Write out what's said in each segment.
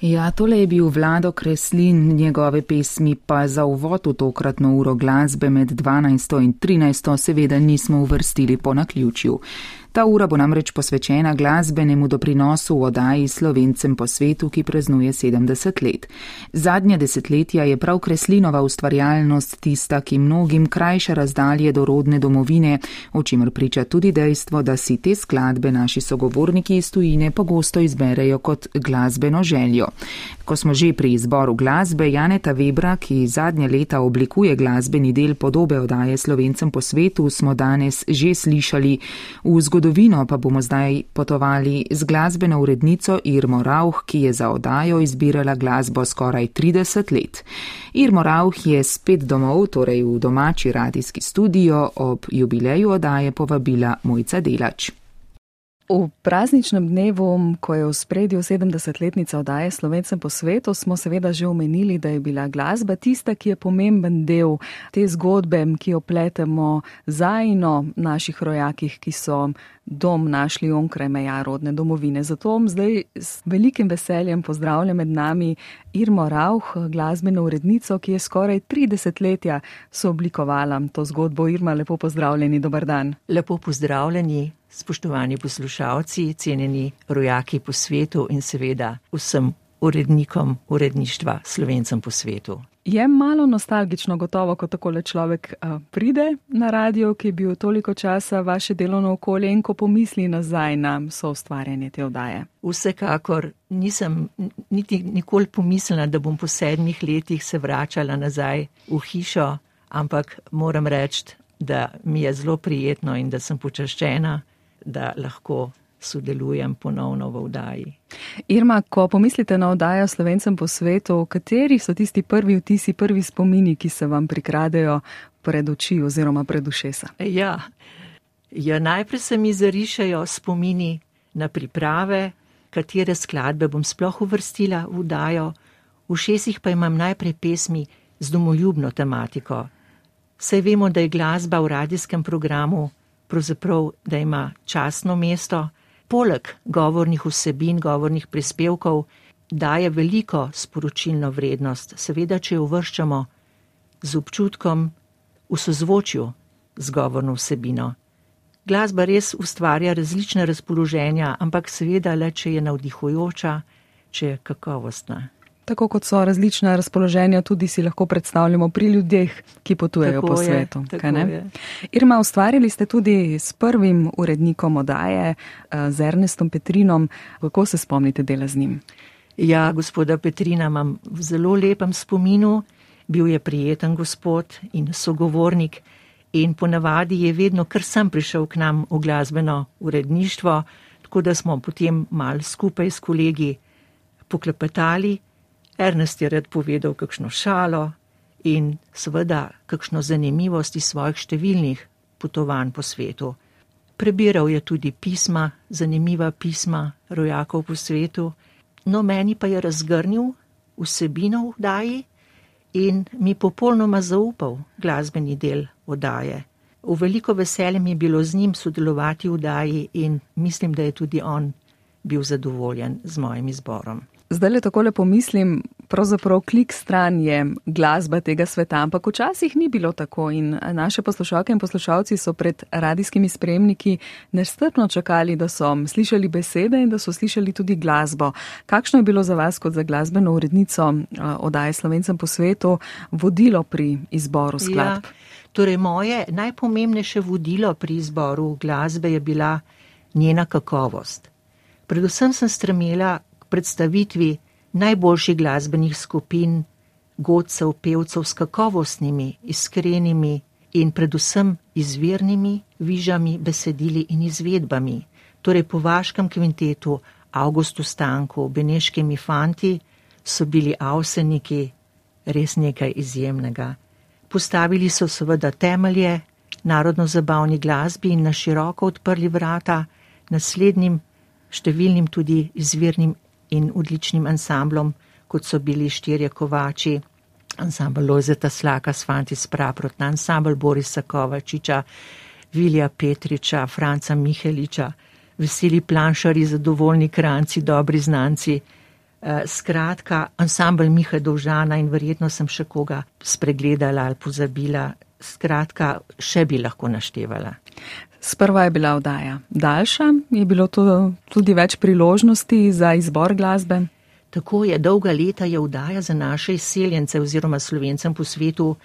Ja, tole je bil Vlado Kreslin, njegove pesmi pa za uvod v tokratno uro glasbe med 12 in 13 seveda nismo uvrstili po naključju. Ta ura bo namreč posvečena glasbenemu doprinosu v odaji slovencem po svetu, ki praznuje 70 let. Zadnja desetletja je prav Kreslinova ustvarjalnost tista, ki mnogim krajša razdalje do rodne domovine, o čemer priča tudi dejstvo, da si te skladbe naši sogovorniki iz tujine pogosto izberejo kot glasbeno željo. Ko smo že pri izboru glasbe, Janeta Webra, ki zadnje leta oblikuje glasbeni del podobe odaje slovencem po svetu, smo danes že slišali v zgodovini zgodovino pa bomo zdaj potovali z glasbeno urednico Irmo Rauh, ki je za odajo izbirala glasbo skoraj 30 let. Irmo Rauh je spet domov, torej v domači radijski studio, ob jubileju odaje povabila Mojca Delač. V prazničnem dnevu, ko je v spredju 70-letnica oddaje Slovencem po svetu, smo seveda že omenili, da je bila glasba tista, ki je pomemben del te zgodbe, ki jo pletemo zajno naših rojakih, ki so dom našli onkraj meja rodne domovine. Zato zdaj s velikim veseljem pozdravljam med nami Irmo Rauh, glasbeno urednico, ki je skoraj 30 letja sooblikovala to zgodbo. Irma, lepo pozdravljeni, dober dan. Lepo pozdravljeni. Spoštovani poslušalci, cenjeni rojaki po svetu in seveda vsem urednikom uredništva slovencem po svetu. Je malo nostalgično gotovo, ko takole človek uh, pride na radio, ki je bil toliko časa vaše delovno okolje in ko pomisli nazaj na soustvarjanje te oddaje. Vsekakor nisem niti nikoli pomislila, da bom po sedmih letih se vračala nazaj v hišo, ampak moram reči, da mi je zelo prijetno in da sem počaščena, da lahko sodelujem ponovno v vdaji. Irma, ko pomislite na vdajo slovencem po svetu, kateri so tisti prvi vtisi, prvi spomini, ki se vam prikradejo pred oči oziroma pred ušesa? Ja, ja najprej se mi zarišajo spomini na priprave, katere skladbe bom sploh uvrstila v vdajo, v šesih pa imam najprej pesmi z domoljubno tematiko. Vse vemo, da je glasba v radijskem programu pravzaprav, da ima časno mesto, poleg govornih vsebin, govornih prispevkov, daje veliko sporočilno vrednost, seveda, če jo uvrščamo z občutkom v sozvočju z govorno vsebino. Glasba res ustvarja različne razpoloženja, ampak seveda le, če je navdihujoča, če je kakovostna. Tako kot so različna razpoloženja, tudi si lahko predstavljamo pri ljudeh, ki potujejo Tako po je, svetu. Irma, ustvarili ste tudi s prvim urednikom odaje, eh, z Ernestom Petrinom. Kako se spomnite dela z njim? Ja, gospoda Petrina imam v zelo lepem spominu, bil je prijeten gospod in sogovornik in ponavadi je vedno, ker sem prišel k nam v glasbeno uredništvo, tako da smo potem mal skupaj s kolegi poklepetali. Ernest je rad povedal kakšno šalo in seveda kakšno zanimivost iz svojih številnih potovanj po svetu. Prebiral je tudi pisma, zanimiva pisma rojakov po svetu, no meni pa je razgrnil vsebino v daji in mi popolnoma zaupal glasbeni del odaje. V veliko veselje mi je bilo z njim sodelovati v daji in mislim, da je tudi on bil zadovoljen z mojim izborom. Zdaj le tako lepo mislim, pravzaprav klik stran je glasba tega sveta, ampak včasih ni bilo tako in naše poslušalke in poslušalci so pred radijskimi spremniki nestrpno čakali, da so slišali besede in da so slišali tudi glasbo. Kakšno je bilo za vas kot za glasbeno urednico oddaje Slovencem po svetu vodilo pri izboru skladb? Ja, torej moje najpomembnejše vodilo pri izboru glasbe je bila njena kakovost. Predvsem sem stremela predstavitvi najboljših glasbenih skupin, godcev, pevcev s kakovostnimi, iskrenimi in predvsem izvirnimi vižami, besedili in izvedbami. Torej po vaškem kvintetu Augustu Stanku, Beneškimi fanti so bili avseniki res nekaj izjemnega. Postavili so seveda temelje narodno-zabavni glasbi in na široko odprli vrata naslednjim številnim tudi izvirnim in odličnim ansamblom, kot so bili štirje kovači, ansambl Lojzeta Slaka s fanti Spraprotna, ansambl Borisa Kovačiča, Vilja Petriča, Franca Miheliča, veseli planšari, zadovoljni kranci, dobri znanci, Uh, skratka, ansambl Miha Dovžana in verjetno sem še koga spregledala ali pozabila. Skratka, še bi lahko naštevala. Sprva je bila vdaja daljša, je bilo to tudi več priložnosti za izbor glasbe. Tako je dolga leta je vdaja za naše izseljence oziroma slovencem po svetu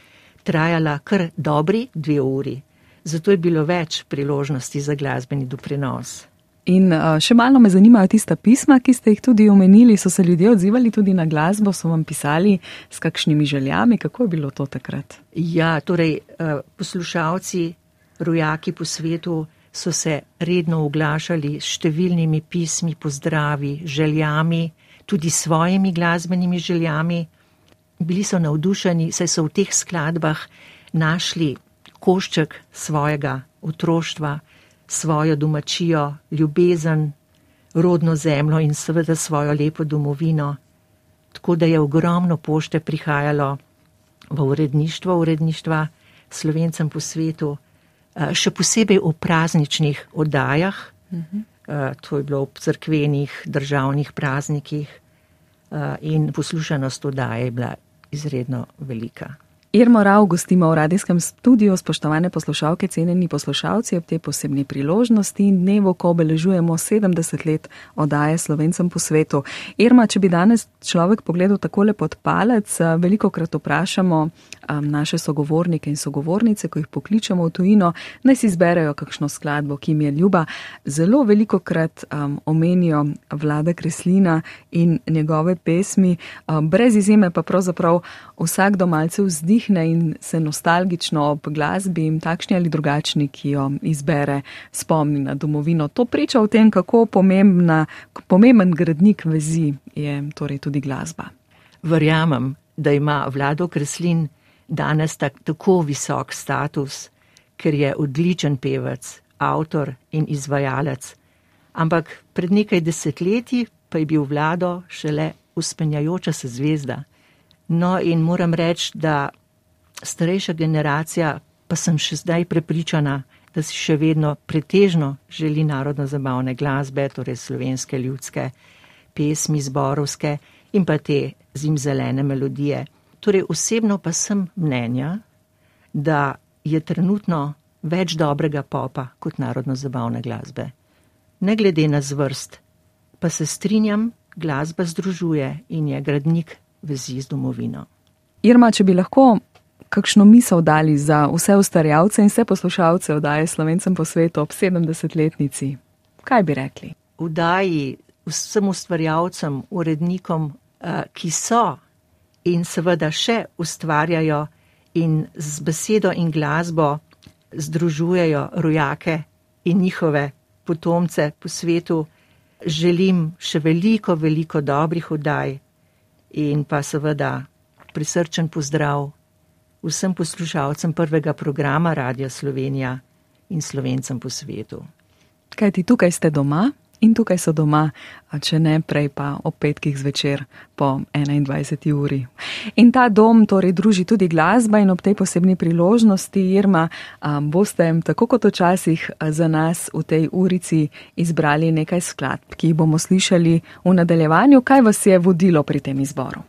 trajala kar dobri dve uri. Zato je bilo več priložnosti za glasbeni doprinos. In še malo me zanimajo tista pisma, ki ste jih tudi omenili. So se ljudje odzivali tudi na glasbo, so vam pisali s kakšnimi željami, kako je bilo to takrat? Ja, torej poslušalci rojaki po svetu so se redno oglašali s številnimi pismi, pozdravi, željami, tudi svojimi glasbenimi željami. Bili so navdušeni, saj so v teh skladbah našli košček svojega otroštva, svojo domačijo, ljubezen, rodno zemljo in seveda svojo lepo domovino. Tako da je ogromno pošte prihajalo v uredništvo, uredništva slovencem po svetu. Eh, še posebej v prazničnih oddajah, uh -huh. to je bilo ob crkvenih, državnih praznikih eh, in poslušanost oddaje je bila izredno velika. Irmo Rau gostimo v radijskem studiu, spoštovane poslušalke, cenjeni poslušalci, ob tej posebni priložnosti in dnevu, ko obeležujemo 70 let oddaje slovencem po svetu. Irma, če bi danes človek pogledal takole pod palec, veliko krat vprašamo um, naše sogovornike in sogovornice, ko jih pokličemo v tujino, naj si izberejo kakšno skladbo, ki jim je ljuba. Zelo veliko krat um, omenijo vlada Kreslina in njegove pesmi, um, brez izjeme pa pravzaprav vsak domalce vzdih vzdihne in se nostalgično ob glasbi in takšni ali drugačni, ki jo izbere, spomni na domovino. To priča o tem, kako pomembna, pomemben gradnik vezi je torej tudi glasba. Verjamem, da ima vlado Kreslin danes tak, tako visok status, ker je odličen pevec, avtor in izvajalec. Ampak pred nekaj desetletji pa je bil vlado šele uspenjajoča se zvezda. No, in moram reči, da starejša generacija pa sem še zdaj prepričana, da si še vedno pretežno želi narodno zabavne glasbe, torej slovenske ljudske pesmi, zborovske in pa te zimzelene melodije. Torej osebno pa sem mnenja, da je trenutno več dobrega popa kot narodno zabavne glasbe. Ne glede na zvrst, pa se strinjam, glasba združuje in je gradnik vezi z domovino. Irma, če bi lahko kakšno misel dali za vse ustarjavce in vse poslušalce oddaje Slovencem po svetu ob 70-letnici? Kaj bi rekli? Vdaji vsem ustvarjavcem, urednikom, eh, ki so in seveda še ustvarjajo in z besedo in glasbo združujejo rojake in njihove potomce po svetu, želim še veliko, veliko dobrih vdaj in pa seveda prisrčen pozdrav vsem poslušalcem prvega programa Radia Slovenija in slovencem po svetu. Kaj ti tukaj ste doma in tukaj so doma, a če ne prej pa ob petkih zvečer po 21. uri. In ta dom torej druži tudi glasba in ob tej posebni priložnosti, Irma, boste tako kot včasih za nas v tej urici izbrali nekaj skladb, ki jih bomo slišali v nadaljevanju. Kaj vas je vodilo pri tem izboru?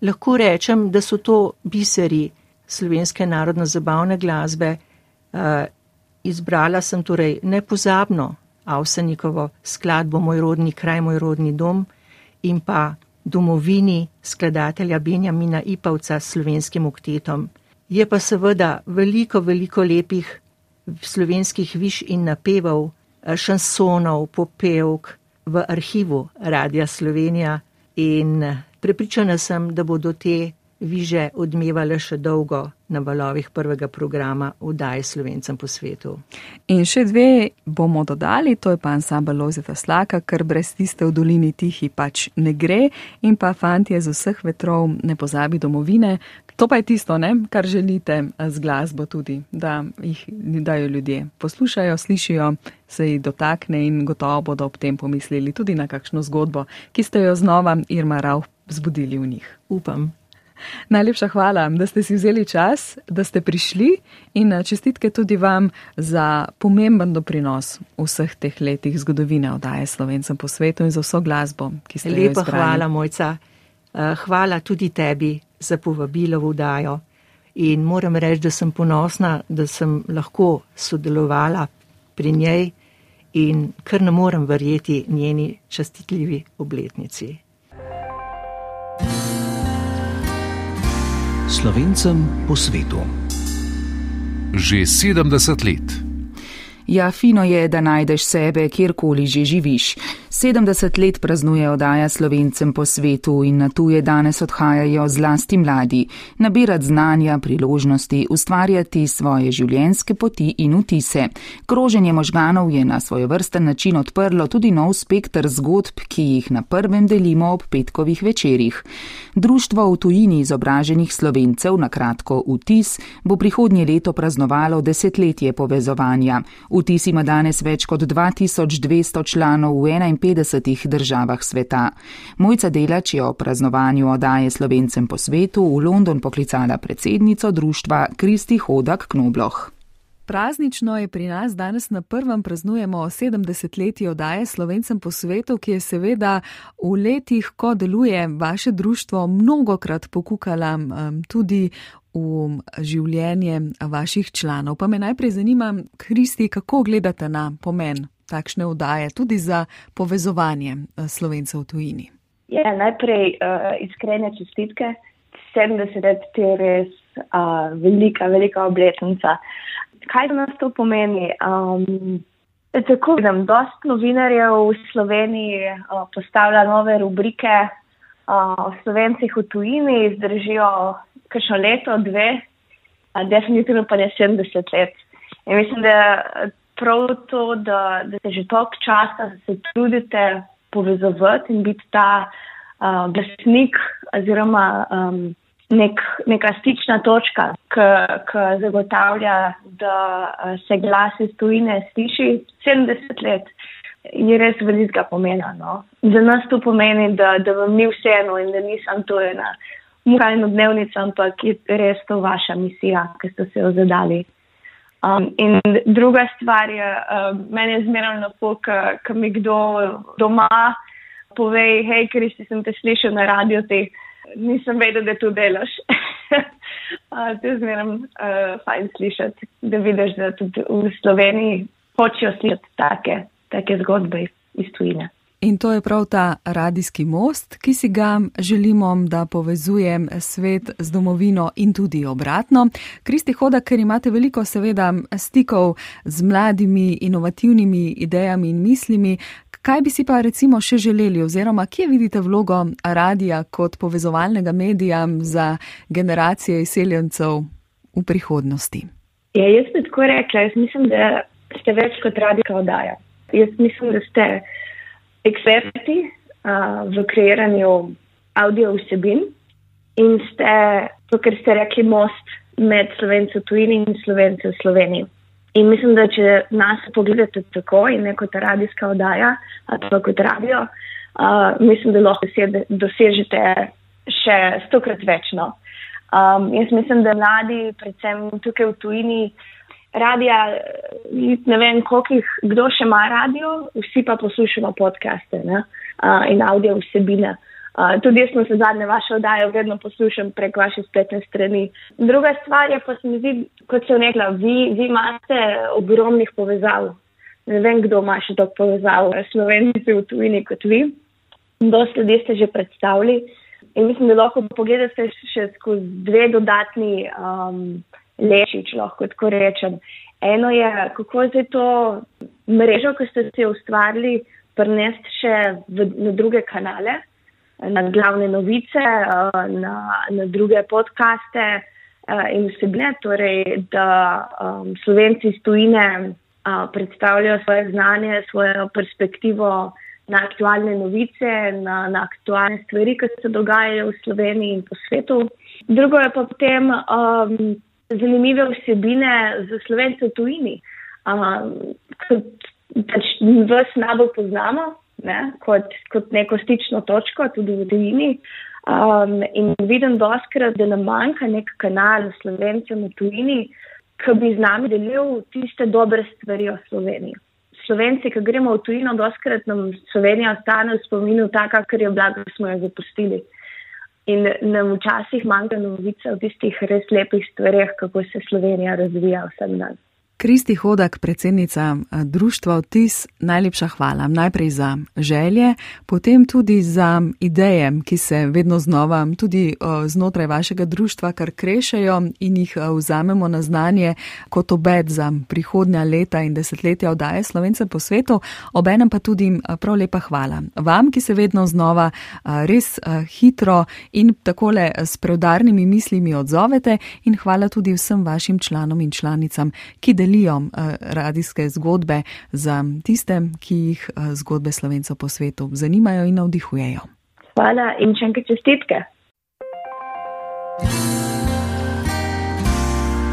Lahko rečem, da so to biseri slovenske narodno-zabavne glasbe. Uh, izbrala sem torej nepozabno Avsenikovo skladbo Moj rodni kraj, moj rodni dom in pa domovini skladatelja Benjamina Ipavca s slovenskim oktetom. Je pa seveda veliko, veliko lepih slovenskih viš in napevov, eh, šansonov, popevk v arhivu Radia Slovenija in eh, prepričana sem, da bodo te viže odmevale še dolgo na valovih prvega programa Vdaj slovencem po svetu. In še dve bomo dodali, to je pa ansambl Lozeta Slaka, ker brez tiste v dolini tihi pač ne gre in pa fantje z vseh vetrov ne pozabi domovine. To pa je tisto, ne, kar želite z glasbo tudi, da jih dajo ljudje. Poslušajo, slišijo, se jih dotakne in gotovo bodo ob tem pomislili tudi na kakšno zgodbo, ki ste jo znova Irma Rauh zbudili v njih. Upam. Najlepša hvala, da ste si vzeli čas, da ste prišli in eh, čestitke tudi vam za pomemben doprinos v vseh teh letih zgodovine oddaje Slovencem po svetu in za vso glasbo, ki ste jo izbrali. Lepa hvala, mojca. Eh, hvala tudi tebi za povabilo v oddajo. In moram reči, da sem ponosna, da sem lahko sodelovala pri njej in kar ne morem verjeti njeni častitljivi obletnici. Slovencem po svetu. Že 70 let. Ja, fino je, da najdeš sebe, kjerkoli že živiš. 70 let praznuje oddaja slovencem po svetu in na tuje danes odhajajo zlasti mladi, nabirati znanja, priložnosti, ustvarjati svoje življenjske poti in vtise. Kroženje možganov je na svoj vrsten način odprlo tudi nov spektr zgodb, ki jih na prvem delimo ob petkovih večerjih. Društvo v tujini izobraženih slovencev, na kratko vtis, bo prihodnje leto praznovalo desetletje povezovanja. Vtis ima danes več kot 2200 članov v 51 državah sveta. Mojca Delač je o praznovanju odaje slovencem po svetu v London poklicala predsednico društva Kristi Hodak Knobloh. Praznično je pri nas danes na prvem praznujemo 70-letje oddaje Slovencem po svetu, ki je seveda v letih, ko deluje vaše društvo, mnogokrat pokukala tudi v življenje vaših članov. Pa me najprej zanima, Kristi, kako gledate na pomen takšne oddaje tudi za povezovanje uh, Slovencev v tujini? Ja, najprej uh, iskrene čestitke. 70 let je res uh, velika, velika obletnica kaj za nas to pomeni? Um, tako vidim, dost novinarjev v Sloveniji uh, postavlja nove rubrike uh, o slovencih v tujini, zdržijo kakšno leto, dve, uh, definitivno pa ne 70 let. In mislim, da prav to, da, da se že toliko časa se trudite povezovati in biti ta uh, glasnik oziroma um, nek, neka stična točka, ki zagotavlja, da se glas iz tujine sliši 70 let. Je res velikega pomena. No? Za nas to pomeni, da, da vam ni vseeno in da nisem to ena muralna dnevnica, ampak je res to vaša misija, ki ste se jo zadali. Um, in druga stvar je, um, meni je zmeraj na to, ko mi kdo doma pove, hej, ker si sem te slišal na radio, te nisem vedel, da to delaš. to je zmeraj uh, fajn slišati, da vidiš, da tudi v Sloveniji hočejo slišati take, take zgodbe iz tujine. In to je prav ta radijski most, ki si ga želimo, da povezuje svet z domovino in tudi obratno. Kristi Hoda, ker imate veliko seveda stikov z mladimi, inovativnimi idejami in mislimi, Kaj bi si pa recimo še želeli oziroma kje vidite vlogo radija kot povezovalnega medija za generacije izseljencev v prihodnosti? Ja, jaz bi tako rekla, jaz mislim, da ste več kot radijska oddaja. Jaz mislim, da ste eksperti uh, v kreiranju audio vsebin in ste, to, kar ste rekli, most med slovenci v tujini in slovenci v Sloveniji. In mislim, da če nas pogledate tako in ne kot radijska oddaja, ali pa kot radio, uh, mislim, da lahko dosežete še stokrat večno. Um, jaz mislim, da mladi, predvsem tukaj v tujini, radija, ne vem, koliko jih, kdo še ima radio, vsi pa poslušamo podcaste ne? uh, in audio vsebine. Uh, tudi jaz sem se zadnje vaše oddaje vedno poslušam prek vaše spletne strani. Druga stvar je pa se mi zdi, kot sem rekla, vi, vi imate ogromnih povezav. Ne vem, kdo ima še toliko povezav, slovenci v tujini kot vi. Dosti ljudi ste že predstavili in mislim, da lahko pogledate še skozi dve dodatni um, leči, če lahko tako rečem. Eno je, kako je to mrežo, ki ste si jo ustvarili, prenesti še v, na druge kanale na glavne novice, eh, na, na druge podkaste eh, in vsebne, torej da um, slovenci iz tujine predstavljajo svoje znanje, svojo perspektivo na aktualne novice, na, na aktualne stvari, ki se dogajajo v Sloveniji in po svetu. Drugo je pa potem um, zanimive vsebine za slovence v tujini. Pač vas najbolj poznamo, ne, kot, kot neko stično točko, tudi v Dvini. Um, in vidim doskrat, da nam manjka nek kanal slovencem v tujini, ki bi z nami delil tiste dobre stvari o Sloveniji. Slovenci, ki gremo v tujino, doskrat nam Slovenija ostane v spominu taka, ker je blago, da smo jo zapustili. In nam včasih manjka novice o tistih res lepih stvarih, kako se Slovenija razvija vsak dan. Kristi Hodak, predsednica eh, društva Otis, najlepša hvala. Najprej za želje, potem tudi za ideje, ki se vedno znova tudi eh, znotraj vašega društva kar krešejo in jih eh, vzamemo na znanje kot obet za prihodnja leta in desetletja oddaje Slovence po svetu. Obenem pa tudi prav lepa hvala vam, ki se vedno znova res hitro in takole s preudarnimi mislimi odzovete in hvala tudi vsem vašim članom in članicam, ki delijo delijo uh, radijske zgodbe za tiste, ki jih uh, zgodbe slovencev po svetu zanimajo in navdihujejo. Hvala in še enkrat čestitke.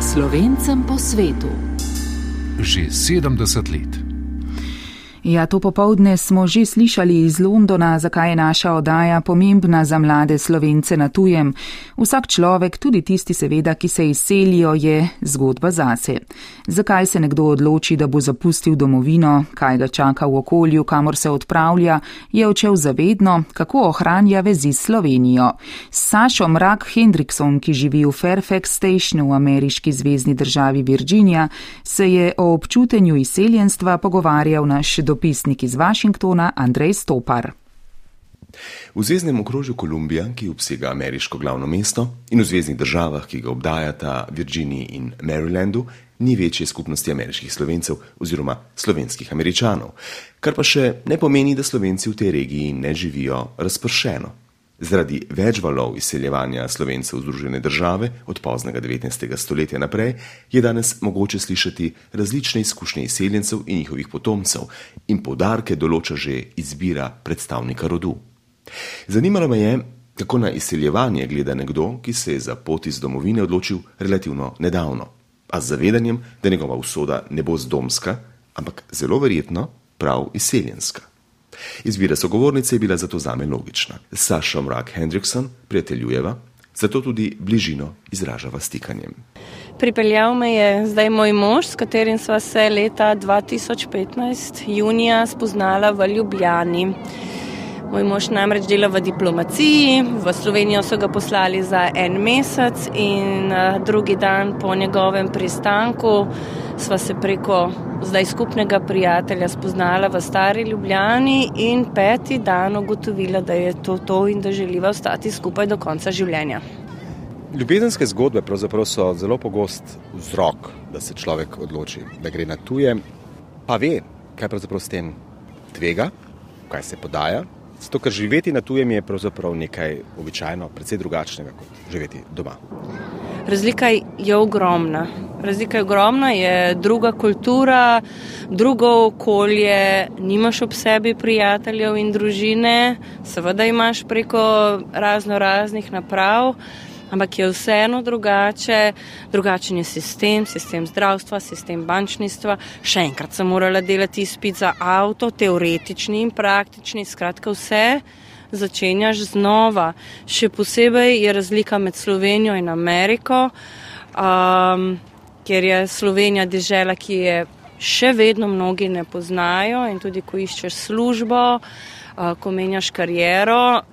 Slovencem po svetu. Že 70 let. Ja, to popovdne smo že slišali iz Londona, zakaj je naša oddaja pomembna za mlade slovence na tujem. Vsak človek, tudi tisti seveda, ki se izselijo, je zgodba zase. Zakaj se nekdo odloči, da bo zapustil domovino, kaj ga čaka v okolju, kamor se odpravlja, je očel zavedno, kako ohranja vezi s Slovenijo. S Sašo Mrak Hendrikson, ki živi v Fairfax Stationu v ameriški zvezdni državi Virginia, se je o občutenju izseljenstva pogovarjal naš dopisnik iz Washingtona Andrej Stopar. V zvezdnem okrožju Kolumbija, ki obsega ameriško glavno mesto, in v zvezdnih državah, ki ga obdajata Virginiji in Marylandu, ni večje skupnosti ameriških slovencev oziroma slovenskih američanov, kar pa še ne pomeni, da slovenci v tej regiji ne živijo razpršeno. Zaradi več valov izseljevanja slovencev v Združene države od poznega 19. stoletja naprej je danes mogoče slišati različne izkušnje izseljencev in njihovih potomcev in podarke določa že izbira predstavnika rodu. Zanimalo me je, kako na izseljevanje gleda nekdo, ki se je za pot iz domovine odločil relativno nedavno, a z zavedanjem, da njegova usoda ne bo zdomska, ampak zelo verjetno prav izseljenska. Izbira sogovornice je bila zato zame logična. Saša Mrak Hendrikson prijateljujeva, zato tudi bližino izražava stikanjem. Pripeljal me je zdaj moj mož, s katerim sva se leta 2015 junija spoznala v Ljubljani. Moj mož namreč dela v diplomaciji, v Slovenijo so ga poslali za en mesec in eh, drugi dan po njegovem pristanku sva se preko zdaj skupnega prijatelja spoznala v stari Ljubljani in peti dan ugotovila, da je to to in da želiva ostati skupaj do konca življenja. Ljubezenske zgodbe pravzaprav so zelo pogost vzrok, da se človek odloči, da gre na tuje, pa ve, kaj pravzaprav s tem tvega, kaj se podaja. Zato, ker živeti na tujem je pravzaprav nekaj običajno, precej drugačnega kot živeti doma. Razlika je ogromna. Razlika je ogromna, je druga kultura, drugo okolje, nimaš ob sebi prijateljev in družine, seveda imaš preko razno raznih naprav, ampak je vseeno drugače. Drugačen je sistem, sistem zdravstva, sistem bančništva. Še enkrat sem morala delati izpit za avto, teoretični in praktični, skratka vse začenjaš znova. Še posebej je razlika med Slovenijo in Ameriko, um, ker je Slovenija država, ki je še vedno mnogi ne poznajo in tudi ko iščeš službo, uh, ko menjaš kariero.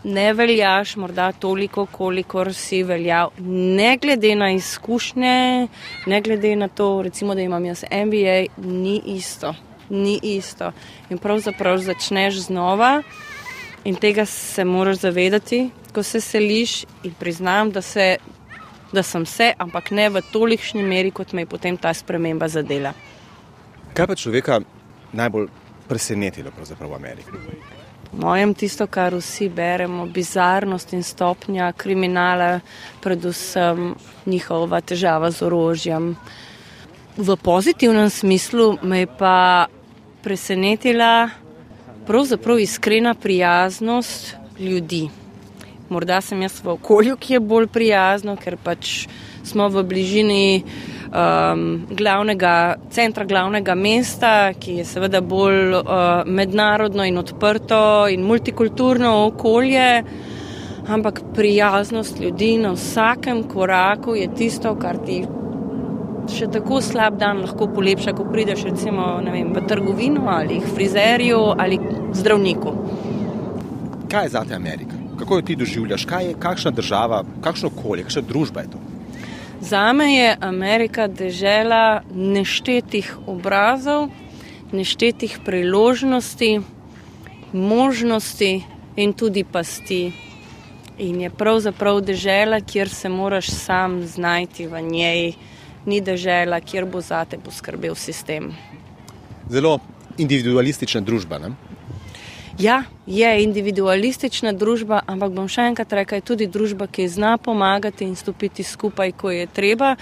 Ne veljaš morda toliko, kolikor si veljal, ne glede na izkušnje, ne glede na to, recimo, da imam jaz MBA, ni isto, ni isto. In pravzaprav začneš znova. In tega se moraš zavedati, ko se seliš in priznam, da, se, da sem se, ampak ne v tolikšni meri, kot me je potem ta sprememba zadela. Kaj pa človeka najbolj presenetilo v Ameriki? Mojem tisto, kar vsi beremo, bizarnost in stopnja kriminala, predvsem njihova težava z orožjem. V pozitivnem smislu me je pa presenetila pravzaprav iskrena prijaznost ljudi. Morda sem jaz v okolju, ki je bolj prijazno, ker pač smo v bližini um, glavnega, centra glavnega mesta, ki je seveda bolj uh, mednarodno in odprto in multikulturno okolje. ampak prijaznost ljudi na vsakem koraku je tisto, kar ti še tako slab dan lahko polepša, ko prideš recimo vem, v trgovino ali k frizerju ali k zdravniku. Kaj je za te Amerika? Kako jo ti doživljaš? Kaj je, kakšna država, kakšno okolje, kakšna družba je to? Za me je Amerika dežela neštetih obrazov, neštetih priložnosti, možnosti in tudi pasti. In je pravzaprav dežela, kjer se moraš sam znajti v njej ni država, kjer bo za te poskrbel sistem. Zelo individualistična družba. Ne? Ja, je individualistična družba, ampak bom še enkrat rekel, je tudi družba, ki zna pomagati in stopiti skupaj, ko je treba.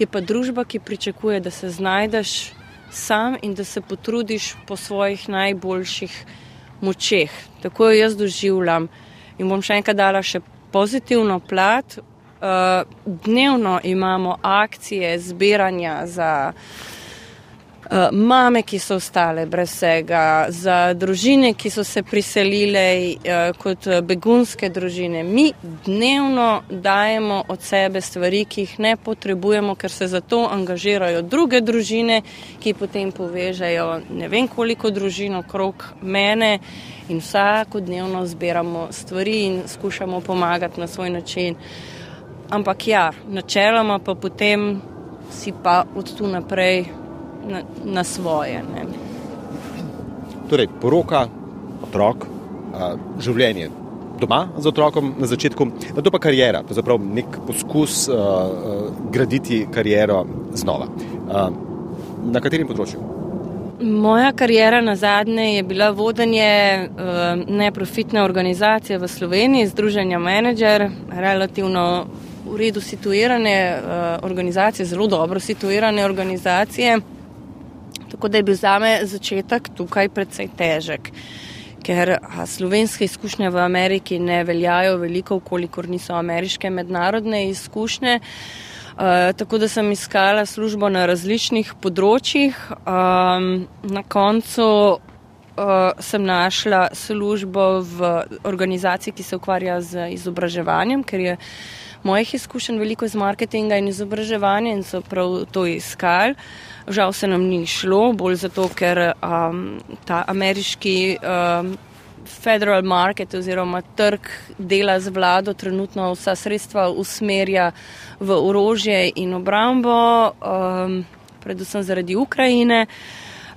Je pa družba, ki pričakuje, da se znajdeš sam in da se potrudiš po svojih najboljših močeh. Tako jo jaz doživljam. In bom še enkrat dala še pozitivno plat, dnevno imamo akcije zbiranja za uh, mame, ki so ostale brez vsega, za družine, ki so se priselile uh, kot begunske družine. Mi dnevno dajemo od sebe stvari, ki jih ne potrebujemo, ker se za to angažirajo druge družine, ki potem povežejo ne vem koliko družin okrog mene. In vsakodnevno zbiramo stvari in skušamo pomagati na svoj način. Uh, Ampak ja, načeloma pa potem si pa od tu naprej na, na svoje. Ne. Torej, poroka, otrok, življenje doma z otrokom na začetku, na to pa karijera, pravzaprav nek poskus uh, graditi kariero znova. Uh, na katerem področju? Moja karijera na zadnje je bila vodenje uh, neprofitne organizacije v Sloveniji, Združenja Manager, relativno v redu situirane uh, organizacije, zelo dobro situirane organizacije. Tako da je bil za me začetek tukaj precej težek, ker slovenske izkušnje v Ameriki ne veljajo veliko, kolikor niso ameriške mednarodne izkušnje. Uh, tako da sem iskala službo na različnih področjih. Um, na koncu uh, sem našla službo v organizaciji, ki se ukvarja z izobraževanjem, ker je uh, mojih izkušenj veliko iz marketinga in izobraževanja in so prav to iskali. Žal se nam ni šlo, bolj zato, ker um, ta ameriški um, federal market oziroma trg dela z vlado trenutno vsa sredstva usmerja v orožje in obrambo, um, predvsem zaradi Ukrajine.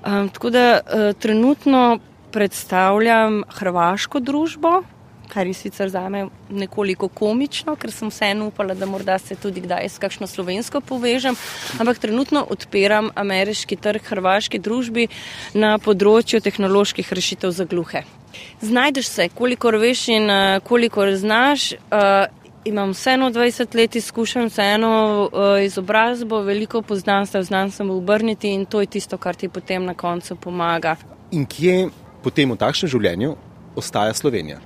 Um, tako da uh, trenutno predstavljam hrvaško družbo, kar je sicer za me nekoliko komično, ker sem vseeno upala, da morda se tudi kdaj s kakšno slovensko povežem, ampak trenutno odpiram ameriški trg hrvaški družbi na področju tehnoloških rešitev za gluhe. Znajdeš se, kolikor veš in uh, kolikor znaš. Uh, Imam vseeno 20 let izkušenj, vseeno uh, izobrazbo, veliko poznanstev, znam se obrniti in to je tisto, kar ti potem na koncu pomaga. In kje potem v takšnem življenju ostaja Slovenija?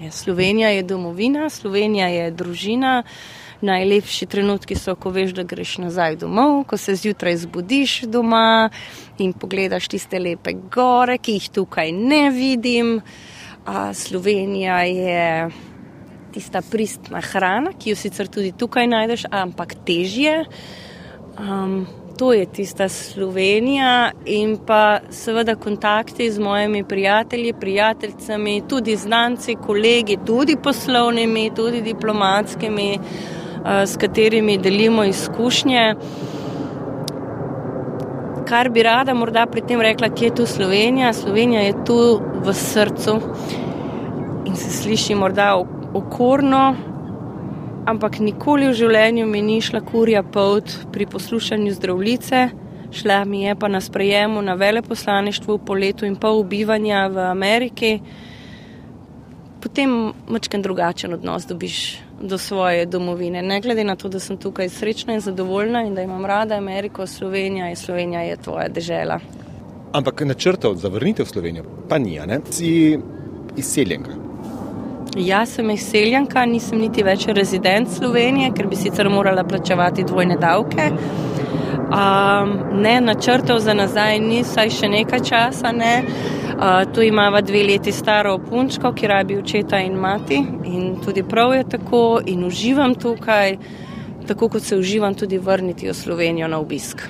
Ja, Slovenija je domovina, Slovenija je družina. Najlepši trenutki so, ko veš, da greš nazaj domov, ko se zjutraj zbudiš doma in pogledaš tiste lepe gore, ki jih tukaj ne vidim. A Slovenija je tista pristna hrana, ki jo sicer tudi tukaj najdeš, ampak težje. Um, to je tista Slovenija in pa seveda kontakti z mojimi prijatelji, prijateljicami, tudi znanci, kolegi, tudi poslovnimi, tudi diplomatskimi, eh, s katerimi delimo izkušnje. Kar bi rada morda pri tem rekla, kje je tu Slovenija? Slovenija je tu v srcu in se sliši morda okorno, ampak nikoli v življenju mi ni šla kurja pot pri poslušanju zdravnice, šla mi je pa na sprejemu na veleposlaništvu po letu in pol bivanja v Ameriki. Potem mačken drugačen odnos dobiš do svoje domovine. Ne glede na to, da sem tukaj srečna in zadovoljna in da imam rada Ameriko, Slovenija je Slovenija je tvoja država. Ampak načrtov za vrnitev v Slovenijo pa ni, ne? Si izseljenka. Jaz sem izseljenka, nisem niti več rezident Slovenije, ker bi sicer morala plačevati dvojne davke. Um, ne, načrtov za nazaj ni, saj še nekaj časa ne. Uh, tu imamo dve leti staro punčko, ki rabi očeta in mati in tudi prav je tako in uživam tukaj, tako kot se uživam tudi vrniti v Slovenijo na obisk.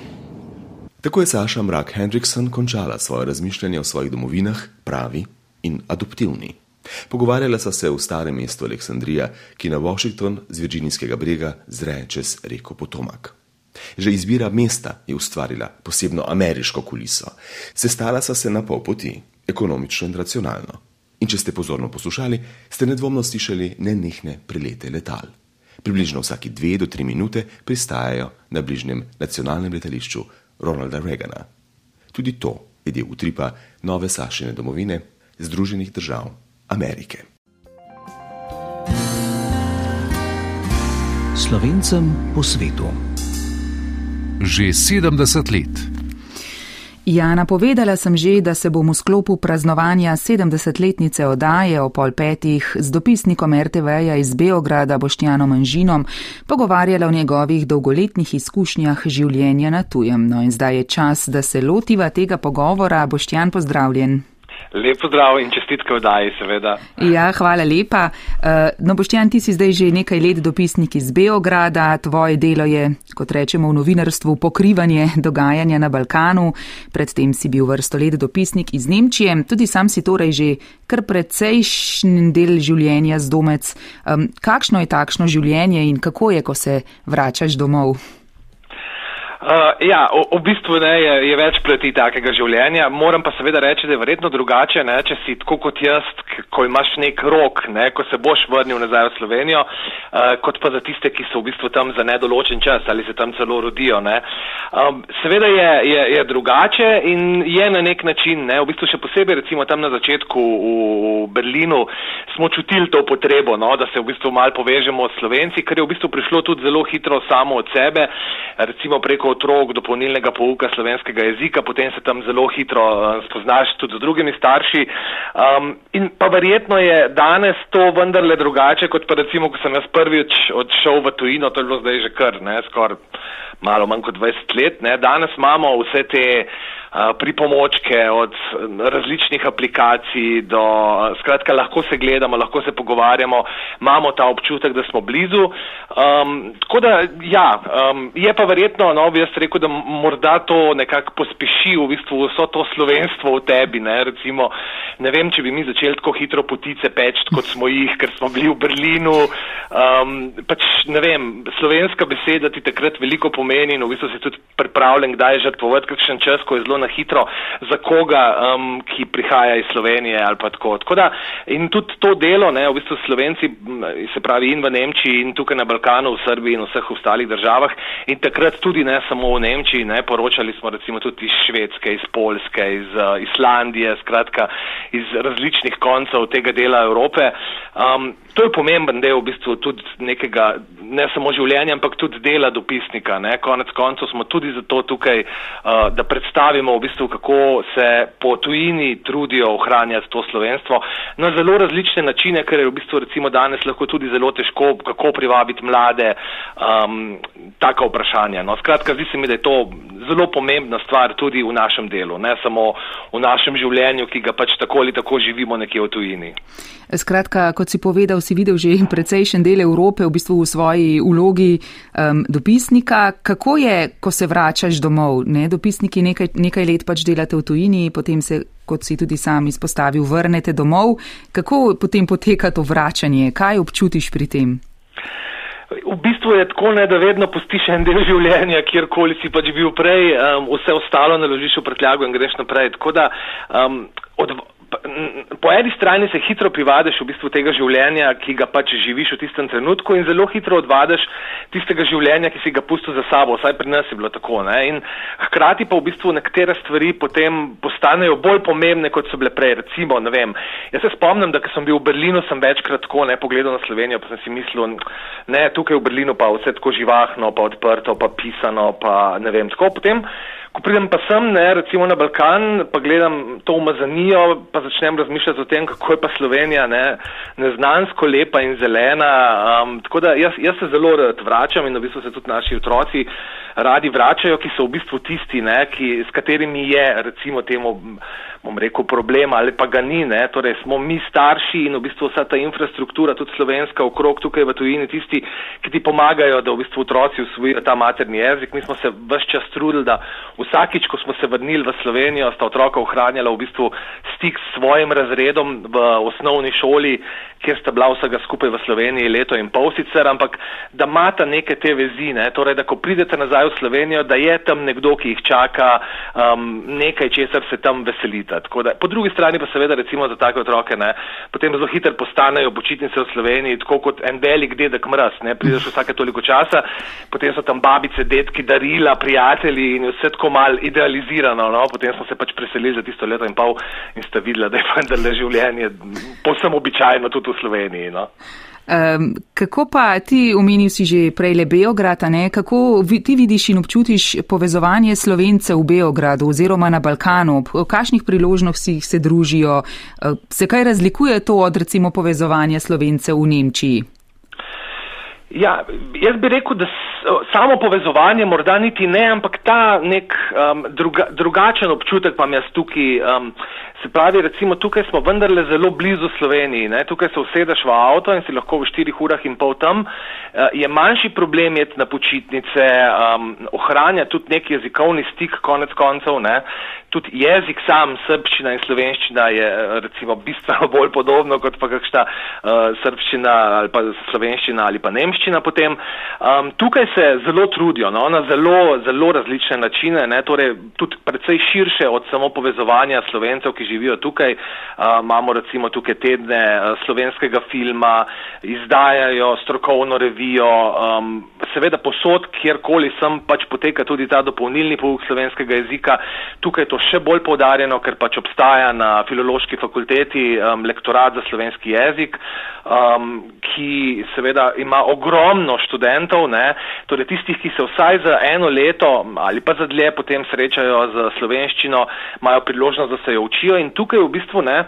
Tako je Saša Mrak Hendrikson končala svoje razmišljanje o svojih domovinah, pravi in adoptivni. Pogovarjala so se v starem mestu Aleksandrija, ki na Washington z Virginijskega brega zre čez reko Potomak. Že izbira mesta je ustvarila posebno ameriško kuliso. Sestala so se na pol poti, ekonomično in racionalno. In če ste pozorno poslušali, ste nedvomno slišali nenehne prelete letal. Približno vsaki dve do tri minute pristajajo na bližnjem nacionalnem letališču Ronalda Reagana. Tudi to je del utripa nove Sašine domovine, Združenih držav Amerike. Slovencem po svetu. Že 70 let. Ja, napovedala sem že, da se bom v sklopu praznovanja 70-letnice oddaje o pol petih z dopisnikom RTV-ja iz Beograda Boštjanom Anžinom pogovarjala o njegovih dolgoletnih izkušnjah življenja na tujem. No in zdaj je čas, da se lotiva tega pogovora. Boštjan, pozdravljen. Lep pozdrav in čestitke vdaji, seveda. Ja, hvala lepa. Eh, no, Boštjan, ti si zdaj že nekaj let dopisnik iz Beograda. Tvoje delo je, kot rečemo v novinarstvu, pokrivanje dogajanja na Balkanu. Predtem si bil vrsto let dopisnik iz Nemčije. Tudi sam si torej že kar precejšen del življenja z domec. Kakšno je takšno življenje in kako je, ko se vračaš domov? Uh, ja, v, v bistvu ne, je, je več pleti takega življenja. Moram pa seveda reči, da je verjetno drugače, ne, če si tako kot jaz, ko imaš nek rok, ne, ko se boš vrnil nazaj v Slovenijo, uh, kot pa za tiste, ki so v bistvu tam za nedoločen čas ali se tam celo rodijo. Um, seveda je, je, je drugače in je na nek način, ne, v bistvu še posebej recimo tam na začetku v, v Berlinu smo čutili to potrebo, no, da se v bistvu mal povežemo s Slovenci, ker je v bistvu prišlo tudi zelo hitro samo od sebe, recimo preko otrok dopolnilnega pouka slovenskega jezika, potem se tam zelo hitro uh, spoznaš tudi z drugimi starši. Um, in pa verjetno je danes to vendarle drugače, kot pa recimo, ko sem jaz prvič odšel v tujino, to je bilo zdaj že kar, ne, skoraj malo manj kot 20 let. Ne. Danes imamo vse te pripomočke od različnih aplikacij do, skratka, lahko se gledamo, lahko se pogovarjamo, imamo ta občutek, da smo blizu. Um, tako da, ja, um, je pa verjetno, no, bi jaz rekel, da morda to nekako pospeši v bistvu vso to slovenstvo v tebi, ne, recimo, ne vem, če bi mi začeli tako hitro potice peč, kot smo jih, ker smo bili v Berlinu, um, pač, ne vem, slovenska beseda ti takrat veliko pomeni in v bistvu si tudi pripravljen, kdaj žrtvovati kakšen čas, ko je zelo na hitro za koga, um, ki prihaja iz Slovenije ali pa tako. tako da, in tudi to delo, ne, v bistvu Slovenci, se pravi in v Nemčiji in tukaj na Balkanu, v Srbiji in vseh ostalih državah in takrat tudi ne samo v Nemčiji, ne, poročali smo recimo tudi iz Švedske, iz Polske, iz uh, Islandije, skratka iz različnih koncev tega dela Evrope. Um, to je pomemben del v bistvu tudi nekega, ne samo življenja, ampak tudi dela dopisnika. Ne. Konec koncev smo tudi zato tukaj, uh, da predstavimo v bistvu, kako se po tujini trudijo ohranjati to slovenstvo na zelo različne načine, ker je v bistvu recimo danes lahko tudi zelo težko, kako privabiti mlade, um, taka vprašanja. No, skratka, zdi se mi, da je to zelo pomembna stvar tudi v našem delu, ne samo v našem življenju, ki ga pač tako ali tako živimo nekje v tujini. Skratka, kot si povedal, si videl že precejšen del Evrope v bistvu v svoji ulogi um, dopisnika. Kako je, ko se vračaš domov? Ne? Dopisniki nekaj, nekaj let pač delate v tujini, potem se, kot si tudi sam izpostavil, vrnete domov. Kako potem poteka to vračanje? Kaj občutiš pri tem? V bistvu je tako, ne, da vedno postiš en del življenja, kjerkoli si pač bil prej, um, vse ostalo naložiš v prtljago in greš naprej. Tako da um, od, po eni strani se hitro privadeš v bistvu tega življenja, ki ga pač živiš v tistem trenutku in zelo hitro odvadeš tistega življenja, ki si ga pustil za sabo, vsaj pri nas je bilo tako. Ne? In hkrati pa v bistvu nekatere stvari potem postanejo bolj pomembne, kot so bile prej. Recimo, ne vem, jaz se spomnim, da sem bil v Berlinu, sem večkrat tako ne pogledal na Slovenijo, pa sem si mislil, ne, tukaj v Berlinu pa vse tako živahno, pa odprto, pa pisano, pa ne vem, tako potem. Ko pridem pa sem, ne, recimo na Balkan, pa gledam to umazanijo, pa začnem razmišljati o tem, kako je pa Slovenija ne, neznansko lepa in zelena. Um, tako da jaz, jaz se zelo rad vračam in v bistvu se tudi naši otroci radi vračajo, ki so v bistvu tisti, ne, ki, s katerimi je recimo temu bom rekel, problem ali pa ga ni. Ne? Torej, smo mi starši in v bistvu vsa ta infrastruktura, tudi slovenska, okrog tukaj v tujini, tisti, ki ti pomagajo, da v bistvu otroci usvojijo ta materni jezik. Mi smo se vse čas trudili, da vsakič, ko smo se vrnili v Slovenijo, sta otroka ohranjala v bistvu stik s svojim razredom v osnovni šoli, kjer sta bila vsega skupaj v Sloveniji leto in pol sicer, ampak da imata neke te vezi, ne? torej, da ko pridete nazaj v Slovenijo, da je tam nekdo, ki jih čaka, um, nekaj, česar se tam veselite počitnice. Da, po drugi strani pa seveda recimo za take otroke ne, potem zelo hitro postanejo počitnice v Sloveniji, tako kot en velik dedek mraz, ne, prideš vsake toliko časa, potem so tam babice, detki, darila, prijatelji in vse tako mal idealizirano, no, potem smo se pač preselili za tisto leto in pol in ste videli, da je vendarle življenje posem običajno tudi v Sloveniji. No. Um, kako pa ti omenil si že prej le Beograd, kako vi, ti vidiš in občutiš povezovanje slovencev v Beogradu oziroma na Balkanu, v kakšnih priložnostih se družijo, se kaj razlikuje to od recimo povezovanja slovencev v Nemčiji? Ja, jaz bi rekel, da samo povezovanje morda niti ne, ampak ta nek um, druga, drugačen občutek pa mi jaz tukaj. Um, se pravi, recimo tukaj smo vendarle zelo blizu Sloveniji, ne? tukaj se usedeš v avto in si lahko v štirih urah in pol tam. Uh, je manjši problem jeti na počitnice, um, ohranja tudi nek jezikovni stik konec koncev. Ne? Tudi jezik sam, srbščina in slovenščina je recimo bistveno bolj podobno kot pa kakšna uh, srbščina ali pa slovenščina ali pa nemščina potem. Um, tukaj se zelo trudijo no, na zelo, zelo različne načine, ne, torej tudi precej širše od samo povezovanja slovencev, ki živijo tukaj. Uh, imamo recimo tukaj tedne uh, slovenskega filma, izdajajo strokovno revijo, um, seveda posod, kjerkoli sem, pač poteka tudi ta dopolnilni pouk slovenskega jezika. Tukaj to še bolj povdarjeno, ker pač obstaja na filološki fakulteti um, lektorat za slovenski jezik, um, ki seveda ima ogromno študentov, ne, torej tistih, ki se vsaj za eno leto ali pa za dlje potem srečajo z slovenščino, imajo priložnost, da se jo učijo. In tukaj v bistvu ne,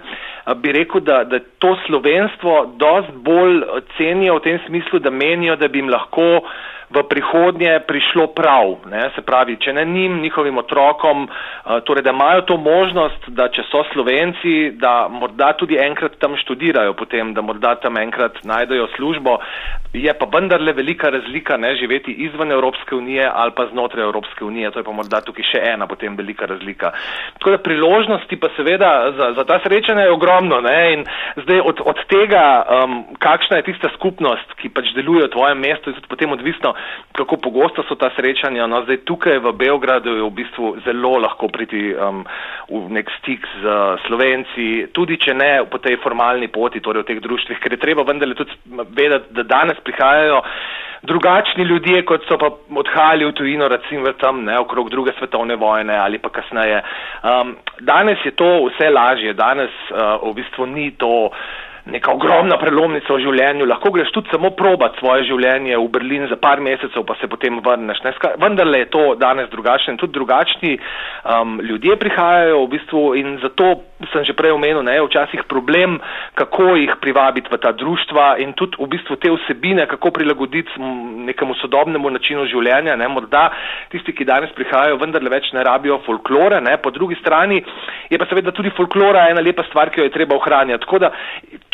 bi rekel, da, da to slovenstvo dost bolj cenijo v tem smislu, da menijo, da bi jim lahko v prihodnje prišlo prav. Ne? Se pravi, če ne njim, njihovim otrokom, eh, torej da imajo to možnost, da če so slovenci, da morda tudi enkrat tam študirajo, potem da morda tam enkrat najdejo službo. Je pa vendarle velika razlika ne živeti izven Evropske unije ali pa znotraj Evropske unije. To je pa morda tukaj še ena potem velika razlika. Tako da priložnosti pa seveda za, za ta srečanja je ogromno. Ne? In zdaj od, od tega, um, kakšna je tista skupnost, ki pač deluje v tvojem mestu, je tudi potem odvisno, kako pogosto so ta srečanja. No, zdaj tukaj v Beogradu je v bistvu zelo lahko priti um, v nek stik z Slovenci, tudi če ne po tej formalni poti, torej v teh društvih, ker je treba vendarle tudi vedeti, da danes prihajajo drugačni ljudje, kot so pa odhajali v tujino, recimo tam, ne, okrog druge svetovne vojne ali pa kasneje. Um, danes je to vse lažje, danes uh, v bistvu ni to neka ogromna prelomnica v življenju, lahko greš tudi samo probat svoje življenje v Berlin za par mesecev, pa se potem vrneš. Vendar je to danes drugačno in tudi drugačni um, ljudje prihajajo v bistvu in zato sem že prej omenil, da je včasih problem, kako jih privabiti v ta društva in tudi v bistvu te vsebine, kako prilagoditi nekemu sodobnemu načinu življenja. Ne? Morda tisti, ki danes prihajajo, vendarle več ne rabijo folklore, ne? po drugi strani je pa seveda tudi folklora ena lepa stvar, ki jo je treba ohranjati. Tako da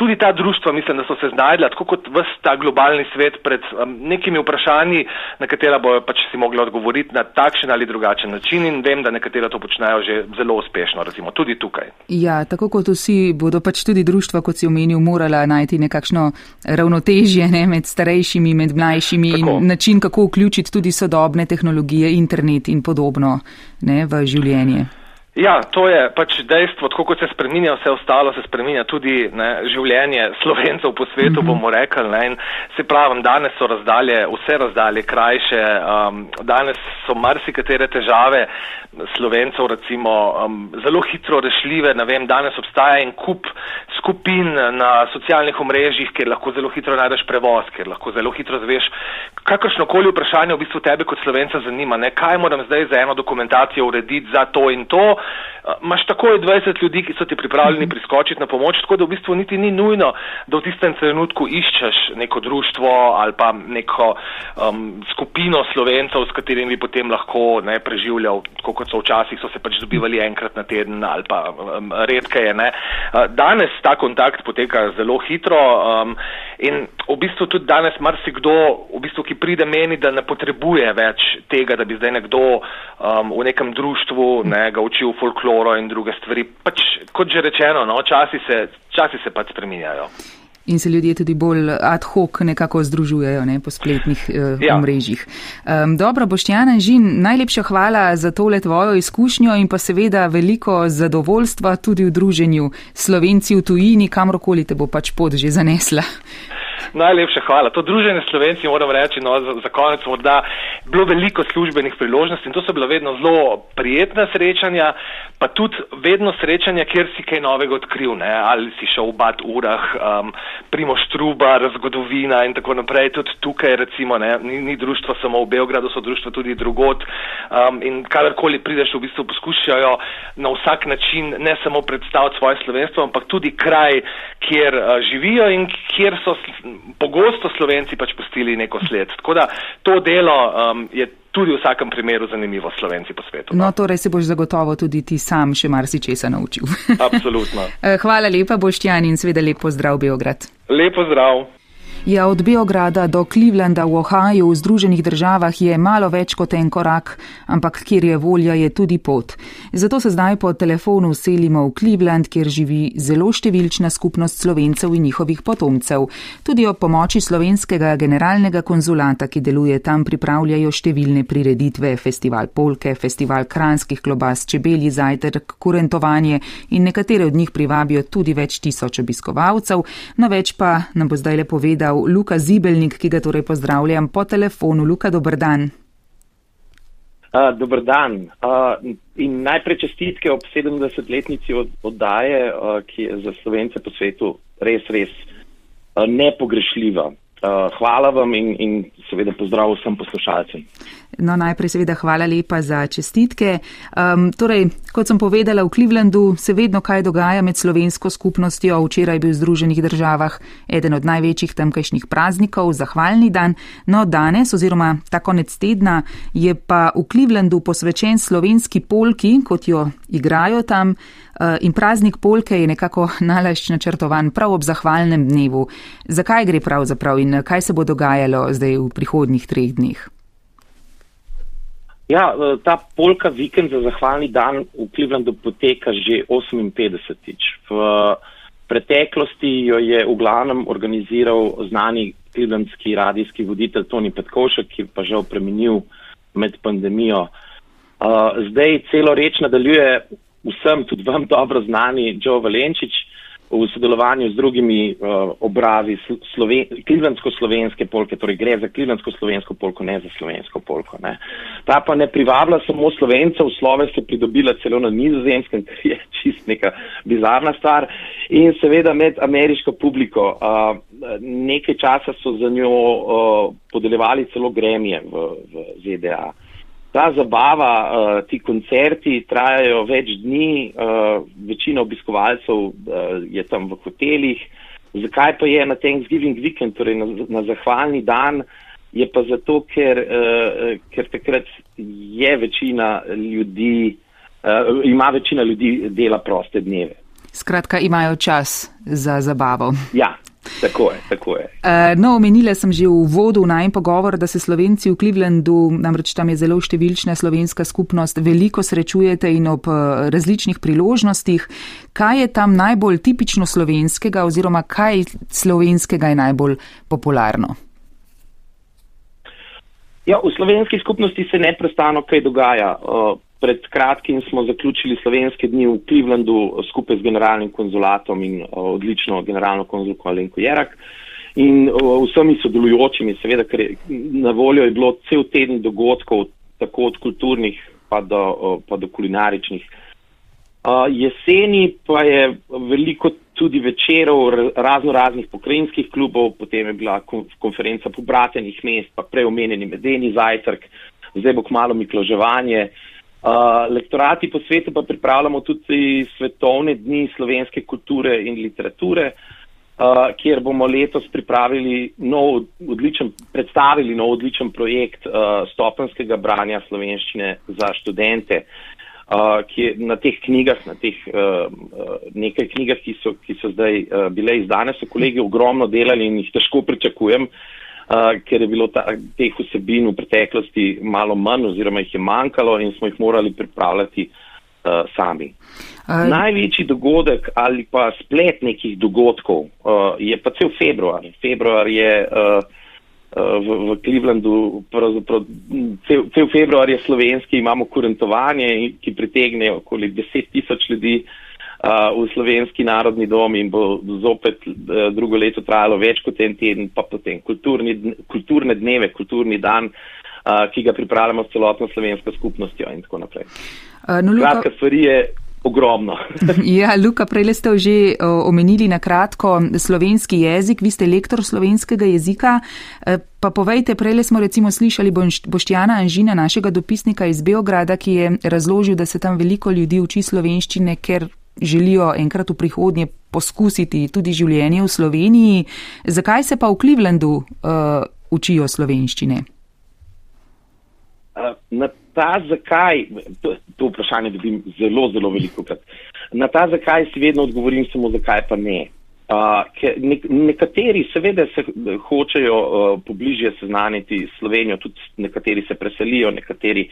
tudi ta društva mislim, da so se znajdla, tako kot vse ta globalni svet, pred um, nekimi vprašanji, na katera bojo pač si mogli odgovoriti na takšen ali drugačen način in vem, da nekatera to počnejo že zelo uspešno, recimo tudi tukaj. Ja, tako kot vsi bodo pač tudi društva, kot si omenil, morala najti nekakšno ravnotežje ne, med starejšimi, med mlajšimi tako. in način, kako vključiti tudi sodobne tehnologije, internet in podobno ne, v življenje. Ja, to je pač dejstvo, tako kot se spreminja vse ostalo, se spreminja tudi ne, življenje slovencev po svetu, mm -hmm. bomo rekli. Ne, in se pravim, danes so razdalje, vse razdalje krajše, um, danes so marsikatere težave slovencev recimo um, zelo hitro rešljive. Ne vem, danes obstaja en kup skupin na socialnih omrežjih, kjer lahko zelo hitro najdeš prevoz, kjer lahko zelo hitro zveš kakršnokoli vprašanje v bistvu tebe kot slovenca zanima. Ne, kaj moram zdaj za eno dokumentacijo urediti za to in to imaš takoj 20 ljudi, ki so ti pripravljeni priskočiti na pomoč, tako da v bistvu niti ni nujno, da v tistem trenutku iščeš neko društvo ali pa neko um, skupino slovencev, s katerimi bi potem lahko ne, preživljal, tako kot so včasih, so se pač dobivali enkrat na teden ali pa um, redkeje. Ne. Danes ta kontakt poteka zelo hitro um, in v bistvu tudi danes marsikdo, v bistvu, ki pride meni, da ne potrebuje več tega, da bi zdaj nekdo um, v nekem društvu ne, ga učil folkloro in druge stvari. Pač, kot že rečeno, no, časi, se, časi se pač spreminjajo. In se ljudje tudi bolj ad hoc nekako združujejo ne, po spletnih uh, ja. omrežjih. Um, dobro, Boštjana Žin, najlepša hvala za tole tvojo izkušnjo in pa seveda veliko zadovoljstva tudi v druženju Slovenci v tujini, kamorkoli te bo pač pot že zanesla. Najlepša hvala. To druženje Slovenci, moram reči, no, za, za konec morda bilo veliko službenih priložnosti in to so bila vedno zelo prijetna srečanja, pa tudi vedno srečanja, kjer si kaj novega odkril, ne? ali si šel v bat urah, um, primo štruba, razgodovina in tako naprej. Tudi tukaj, recimo, ne? ni, ni društvo samo v Beogradu, so društva tudi drugot um, in kadarkoli prideš, v bistvu poskušajo na vsak način ne samo predstaviti svoje slovenstvo, ampak tudi kraj, kjer uh, živijo in kjer so pogosto Slovenci pač pustili neko sled. Tako da to delo um, je tudi v vsakem primeru zanimivo Slovenci po svetu. No, no torej se boš zagotovo tudi ti sam še marsičesa naučil. Absolutno. Eh, hvala lepa, Boštjan, in seveda lepo zdrav, Beograd. Lepo zdrav. Ja, od Beograda do Clevelanda v Ohaju v Združenih državah je malo več kot en korak, ampak kjer je volja, je tudi pot. Zato se zdaj po telefonu selimo v Cleveland, kjer živi zelo številčna skupnost slovencev in njihovih potomcev. Tudi ob pomoči slovenskega generalnega konzulata, ki deluje tam, pripravljajo številne prireditve, festival polke, festival kranskih klobas, čebeli zajtrk, kurentovanje in nekatere od njih privabijo tudi več tisoč obiskovalcev, no več pa nam bo zdaj le povedal, povedal Luka Zibelnik, ki ga torej pozdravljam po telefonu. Luka, dober dan. Uh, dober dan. Uh, in najprej čestitke ob 70-letnici od, oddaje, uh, ki je za slovence po svetu res, res uh, nepogrešljiva. Uh, hvala vam in, in seveda pozdrav vsem poslušalcem. No, najprej seveda hvala lepa za čestitke. Um, torej, kot sem povedala, v Clevelandu se vedno kaj dogaja med slovensko skupnostjo. Včeraj je bil v Združenih državah eden od največjih tamkajšnjih praznikov, zahvalni dan. No, danes oziroma ta konec tedna je pa v Clevelandu posvečen slovenski polki, kot jo igrajo tam. Uh, in praznik polke je nekako nalašč načrtovan prav ob zahvalnem dnevu. Zakaj gre pravzaprav in kaj se bo dogajalo zdaj v prihodnjih treh dneh? Ja, e, ta polka vikend za zahvalni dan v Clevelandu poteka že 58-tič. V preteklosti jo je v glavnem organiziral znani clevelandski radijski voditelj Toni Petkovšek, ki pa žal preminil med pandemijo. Zdaj celo reč nadaljuje vsem, tudi vam dobro znani Joe Valenčič, v sodelovanju z drugimi uh, obrazi sloven, klivensko-slovenske polke, torej gre za klivensko-slovensko polko, ne za slovensko polko. Ne. Ta pa ne privablja samo slovencev, slove se pridobila celo na nizozemskem, kar je čist neka bizarna stvar in seveda med ameriško publiko. Uh, nekaj časa so za njo uh, podeljevali celo gremije v, v ZDA. Ta zabava, uh, ti koncerti trajajo več dni, uh, večina obiskovalcev uh, je tam v hotelih. Zakaj pa je na Thanksgiving weekend, torej na, na zahvalni dan, je pa zato, ker, uh, ker takrat je večina ljudi, uh, ima večina ljudi dela proste dneve. Skratka, imajo čas za zabavo. Ja, Tako je, tako je. Uh, no, omenila sem že v vodu naj pogovor, da se slovenci v Clevelandu, namreč tam je zelo številčna slovenska skupnost, veliko srečujete in ob uh, različnih priložnostih. Kaj je tam najbolj tipično slovenskega oziroma kaj slovenskega je najbolj popularno? Ja, v slovenski skupnosti se neprestano kaj dogaja. Uh, Pred kratkim smo zaključili slovenske dni v Clevelandu skupaj z generalnim konzulatom in odlično generalno konzulko Alenko Jerak in vsemi sodelujočimi, seveda, ker na voljo je bilo cel teden dogodkov, tako od kulturnih pa do, pa do kulinaričnih. Jeseni pa je veliko tudi večerov razno raznih pokrajinskih klubov, potem je bila konferenca pobratenih mest, pa preomenjeni medeni zajtrk, zdaj bo kmalo mikloževanje. Uh, lektorati po svetu pa pripravljamo tudi svetovne dni slovenske kulture in literature, uh, kjer bomo letos pripravili nov odličen, predstavili nov odličen projekt uh, stopenskega branja slovenščine za študente. Uh, ki je na teh knjigah, na teh uh, nekaj knjigah, ki so, ki so zdaj uh, bile izdane, so kolegi ogromno delali in jih težko pričakujem, uh, ker je bilo ta, teh vsebin v preteklosti malo manj oziroma jih je manjkalo in smo jih morali pripravljati uh, sami. Uh, Največji dogodek ali pa splet nekih dogodkov uh, je pa cel februar. Februar je uh, v, v Clevelandu, pravzaprav cel, cel februar je slovenski, imamo kurentovanje, ki pritegne okoli 10 tisoč ljudi. Uh, v slovenski narodni dom in bo zopet uh, drugo leto trajalo več kot en teden, pa potem kulturni, kulturne dneve, kulturni dan, uh, ki ga pripravljamo s celotno slovensko skupnostjo in tako naprej. Uh, no, Luka... Kratka stvari je. Ogromno. ja, Luka, prej ste že omenili na kratko slovenski jezik, vi ste lektor slovenskega jezika. Pa povejte, prej smo recimo slišali Boštjana Anžina, našega dopisnika iz Beograda, ki je razložil, da se tam veliko ljudi uči slovenščine, ker želijo enkrat v prihodnje poskusiti tudi življenje v Sloveniji. Zakaj se pa v Clevelandu uh, učijo slovenščine? Uh, na ta zakaj, to, to vprašanje dobim zelo, zelo veliko krat. Na ta zakaj si vedno odgovorim samo zakaj pa ne. Uh, nek, nekateri seveda se hočejo uh, pobližje seznaniti s Slovenijo, tudi nekateri se preselijo, nekateri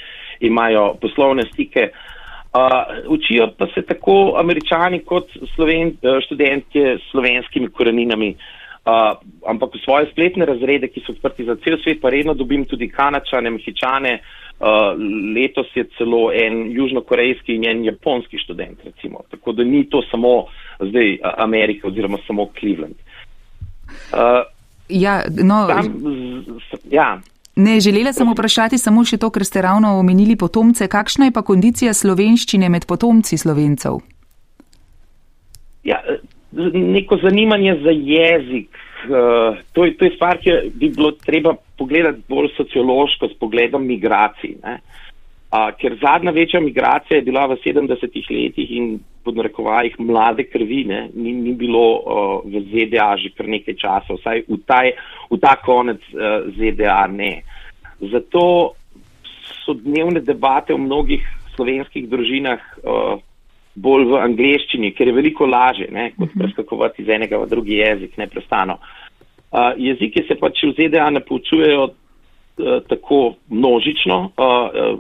imajo poslovne stike. Uh, Uh, učijo pa se tako američani kot sloven, uh, študentje s slovenskimi koreninami, uh, ampak v svoje spletne razrede, ki so odprti za cel svet, pa redno dobim tudi kanačane, mehičane, uh, letos je celo en južnokorejski in en japonski študent, recimo. Tako da ni to samo zdaj Amerika oziroma samo Cleveland. Uh, ja, no, tam, z, ja. Ne, želela sem vprašati samo še to, ker ste ravno omenili potomce. Kakšna je pa kondicija slovenščine med potomci slovencev? Ja, neko zanimanje za jezik. Uh, to, je, to je stvar, ki bi bilo treba pogledati bolj sociološko s pogledom migracij. Uh, ker zadnja večja migracija je bila v 70-ih letih in pod narekovajih mlade krvi, ne, ni, ni bilo uh, v ZDA že kar nekaj časa, vsaj v, taj, v ta konec uh, ZDA ne. Zato so dnevne debate v mnogih slovenskih družinah uh, bolj v angleščini, ker je veliko laže, ne, kot mhm. preskakovati iz enega v drugi jezik neprestano. Uh, jezike se pač v ZDA ne poučujejo uh, tako množično. Uh,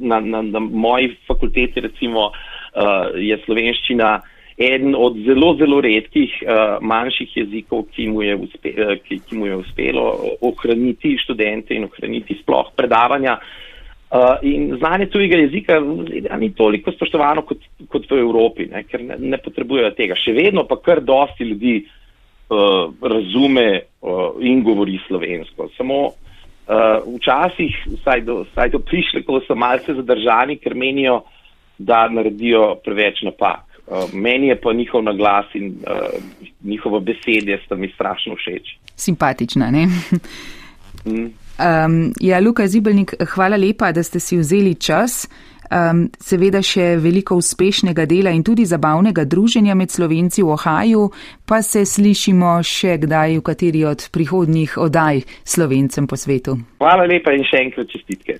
na, na, na moji fakulteti recimo uh, je slovenščina eden od zelo, zelo redkih uh, manjših jezikov, ki mu, uspe, uh, ki, ki mu je uspelo ohraniti študente in ohraniti sploh predavanja. Uh, in znanje tujega jezika ni toliko spoštovano kot, kot v Evropi, ne, ker ne, ne potrebujejo tega. Še vedno pa kar dosti ljudi uh, razume uh, in govori slovensko. Samo uh, včasih, vsaj do, vsaj do prišle, ko so malce zadržani, ker menijo, da naredijo preveč napak. Uh, meni je pa njihov naglas in uh, njihove besede sta mi strašno všeč. Simpatična, ne? Mm. Um, ja, Luka Zibelnik, hvala lepa, da ste si vzeli čas. Um, seveda še veliko uspešnega dela in tudi zabavnega druženja med Slovenci v Ohaju, pa se slišimo še kdaj v kateri od prihodnjih oddaj Slovencem po svetu. Hvala lepa in še enkrat čestitke.